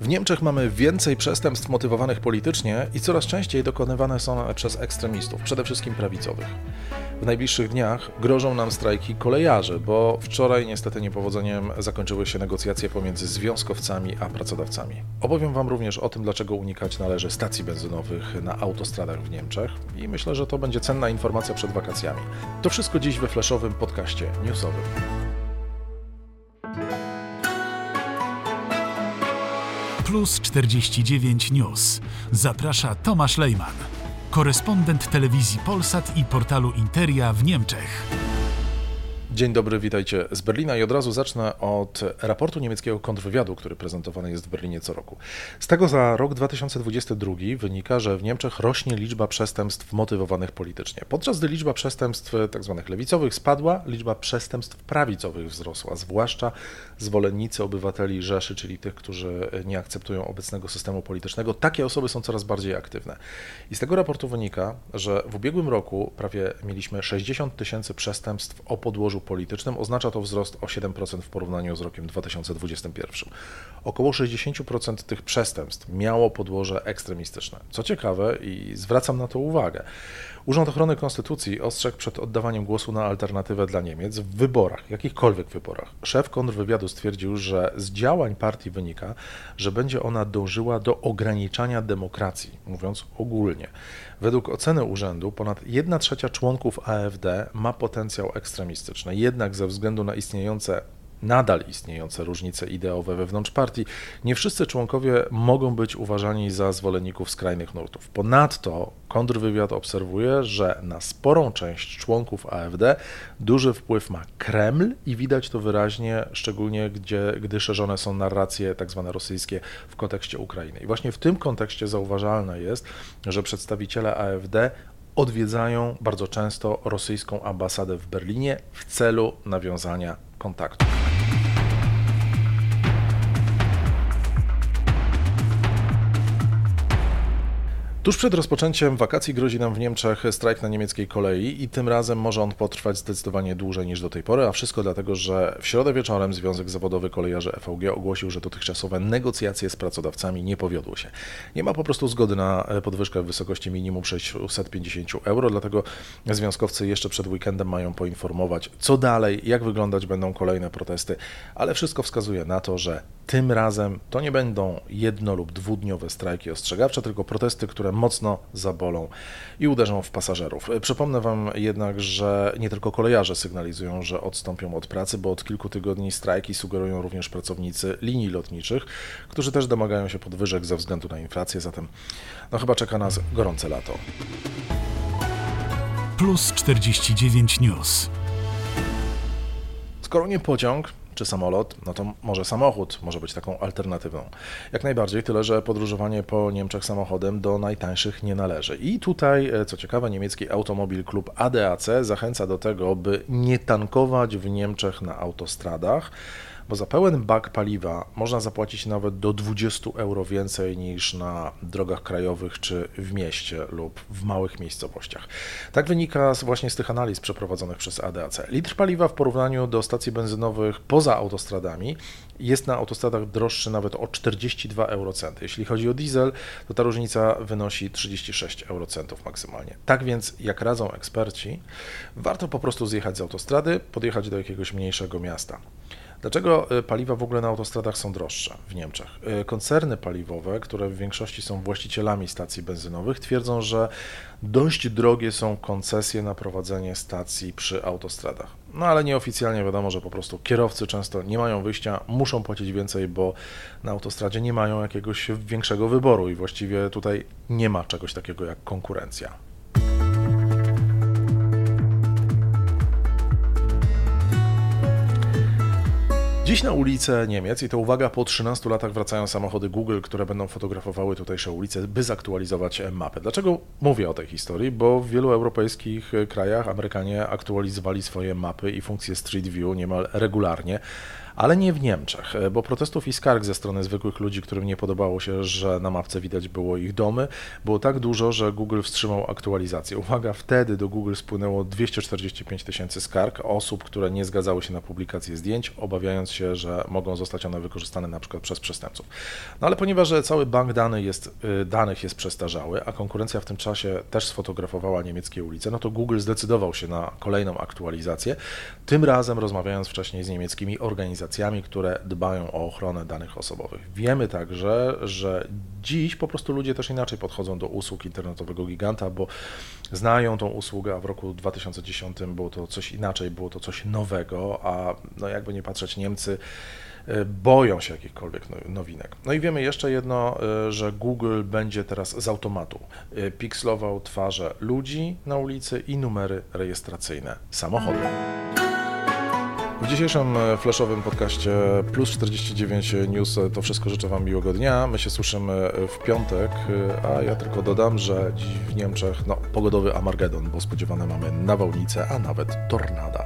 W Niemczech mamy więcej przestępstw motywowanych politycznie i coraz częściej dokonywane są przez ekstremistów, przede wszystkim prawicowych. W najbliższych dniach grożą nam strajki kolejarzy, bo wczoraj niestety niepowodzeniem zakończyły się negocjacje pomiędzy związkowcami a pracodawcami. Opowiem Wam również o tym, dlaczego unikać należy stacji benzynowych na autostradach w Niemczech i myślę, że to będzie cenna informacja przed wakacjami. To wszystko dziś we flashowym podcaście newsowym. Plus 49 News. Zaprasza Tomasz Lejman, korespondent telewizji Polsat i portalu Interia w Niemczech. Dzień dobry, witajcie z Berlina i od razu zacznę od raportu niemieckiego kontrwywiadu, który prezentowany jest w Berlinie co roku. Z tego za rok 2022 wynika, że w Niemczech rośnie liczba przestępstw motywowanych politycznie. Podczas gdy liczba przestępstw tzw. Tak lewicowych spadła, liczba przestępstw prawicowych wzrosła, zwłaszcza zwolennicy obywateli Rzeszy, czyli tych, którzy nie akceptują obecnego systemu politycznego. Takie osoby są coraz bardziej aktywne. I z tego raportu wynika, że w ubiegłym roku prawie mieliśmy 60 tysięcy przestępstw o podłożu politycznym, oznacza to wzrost o 7% w porównaniu z rokiem 2021. Około 60% tych przestępstw miało podłoże ekstremistyczne. Co ciekawe, i zwracam na to uwagę, Urząd Ochrony Konstytucji ostrzegł przed oddawaniem głosu na alternatywę dla Niemiec w wyborach, jakichkolwiek wyborach. Szef kontrwywiadu stwierdził, że z działań partii wynika, że będzie ona dążyła do ograniczania demokracji, mówiąc ogólnie. Według oceny urzędu ponad 1 trzecia członków AfD ma potencjał ekstremistyczny, jednak ze względu na istniejące nadal istniejące różnice ideowe wewnątrz partii, nie wszyscy członkowie mogą być uważani za zwolenników skrajnych nurtów. Ponadto kontrwywiad obserwuje, że na sporą część członków AfD duży wpływ ma Kreml i widać to wyraźnie, szczególnie gdzie, gdy szerzone są narracje tzw. Tak rosyjskie w kontekście Ukrainy. I właśnie w tym kontekście zauważalne jest, że przedstawiciele AfD odwiedzają bardzo często rosyjską ambasadę w Berlinie w celu nawiązania kontaktu. Tuż przed rozpoczęciem wakacji grozi nam w Niemczech strajk na niemieckiej kolei i tym razem może on potrwać zdecydowanie dłużej niż do tej pory, a wszystko dlatego, że w środę wieczorem Związek Zawodowy Kolejarzy FVG ogłosił, że dotychczasowe negocjacje z pracodawcami nie powiodły się. Nie ma po prostu zgody na podwyżkę w wysokości minimum 650 euro, dlatego związkowcy jeszcze przed weekendem mają poinformować, co dalej, jak wyglądać będą kolejne protesty, ale wszystko wskazuje na to, że tym razem to nie będą jedno lub dwudniowe strajki ostrzegawcze, tylko protesty, które mocno zabolą i uderzą w pasażerów. Przypomnę Wam jednak, że nie tylko kolejarze sygnalizują, że odstąpią od pracy, bo od kilku tygodni strajki sugerują również pracownicy linii lotniczych, którzy też domagają się podwyżek ze względu na inflację, zatem no chyba czeka nas gorące lato. Plus 49 News. Skoro nie pociąg, czy samolot, no to może samochód może być taką alternatywą. Jak najbardziej, tyle że podróżowanie po Niemczech samochodem do najtańszych nie należy. I tutaj, e, co ciekawe, niemiecki automobil klub ADAC zachęca do tego, by nie tankować w Niemczech na autostradach bo za pełen bak paliwa można zapłacić nawet do 20 euro więcej niż na drogach krajowych czy w mieście lub w małych miejscowościach. Tak wynika właśnie z tych analiz przeprowadzonych przez ADAC. Litr paliwa w porównaniu do stacji benzynowych poza autostradami jest na autostradach droższy nawet o 42 eurocenty. Jeśli chodzi o diesel, to ta różnica wynosi 36 eurocentów maksymalnie. Tak więc, jak radzą eksperci, warto po prostu zjechać z autostrady, podjechać do jakiegoś mniejszego miasta. Dlaczego y, paliwa w ogóle na autostradach są droższe w Niemczech? Y, koncerny paliwowe, które w większości są właścicielami stacji benzynowych, twierdzą, że dość drogie są koncesje na prowadzenie stacji przy autostradach. No ale nieoficjalnie wiadomo, że po prostu kierowcy często nie mają wyjścia, muszą płacić więcej, bo na autostradzie nie mają jakiegoś większego wyboru i właściwie tutaj nie ma czegoś takiego jak konkurencja. Dziś na ulice Niemiec, i to uwaga, po 13 latach wracają samochody Google, które będą fotografowały tutejsze ulice, by zaktualizować mapę. Dlaczego mówię o tej historii? Bo w wielu europejskich krajach Amerykanie aktualizowali swoje mapy i funkcje Street View niemal regularnie Ale nie w Niemczech, bo protestów i skarg ze strony zwykłych ludzi, którym nie podobało się, że na mapce widać było ich domy, było tak dużo, że Google wstrzymał aktualizację. Uwaga, wtedy do Google spłynęło 245 tysięcy skarg osób, które nie zgadzały się na publikację zdjęć, obawiając się, że mogą zostać one wykorzystane na przykład przez przestępców. No ale ponieważ cały bank danych jest, y, danych jest przestarzały, a konkurencja w tym czasie też sfotografowała niemieckie ulice, no to Google zdecydował się na kolejną aktualizację, tym razem rozmawiając wcześniej z niemieckimi organizacjami, które dbają o ochronę danych osobowych. Wiemy także, że dziś po prostu ludzie też inaczej podchodzą do usług internetowego giganta, bo znają tą usługę, a w roku 2010 było to coś inaczej, było to coś nowego, a no jakby nie patrzeć, Niemcy e, boją się jakichkolwiek no, nowinek. No i wiemy jeszcze jedno, e, że Google będzie teraz z automatu e, pikslował twarze ludzi na ulicy i numery rejestracyjne samochodów. W dzisiejszym e, flashowym podcaście Plus 49 News to wszystko życzę Wam miłego dnia. My się słyszymy w piątek, a ja tylko dodam, że dziś w Niemczech no, pogodowy Amargedon, bo spodziewane mamy nawałnice, a nawet tornada.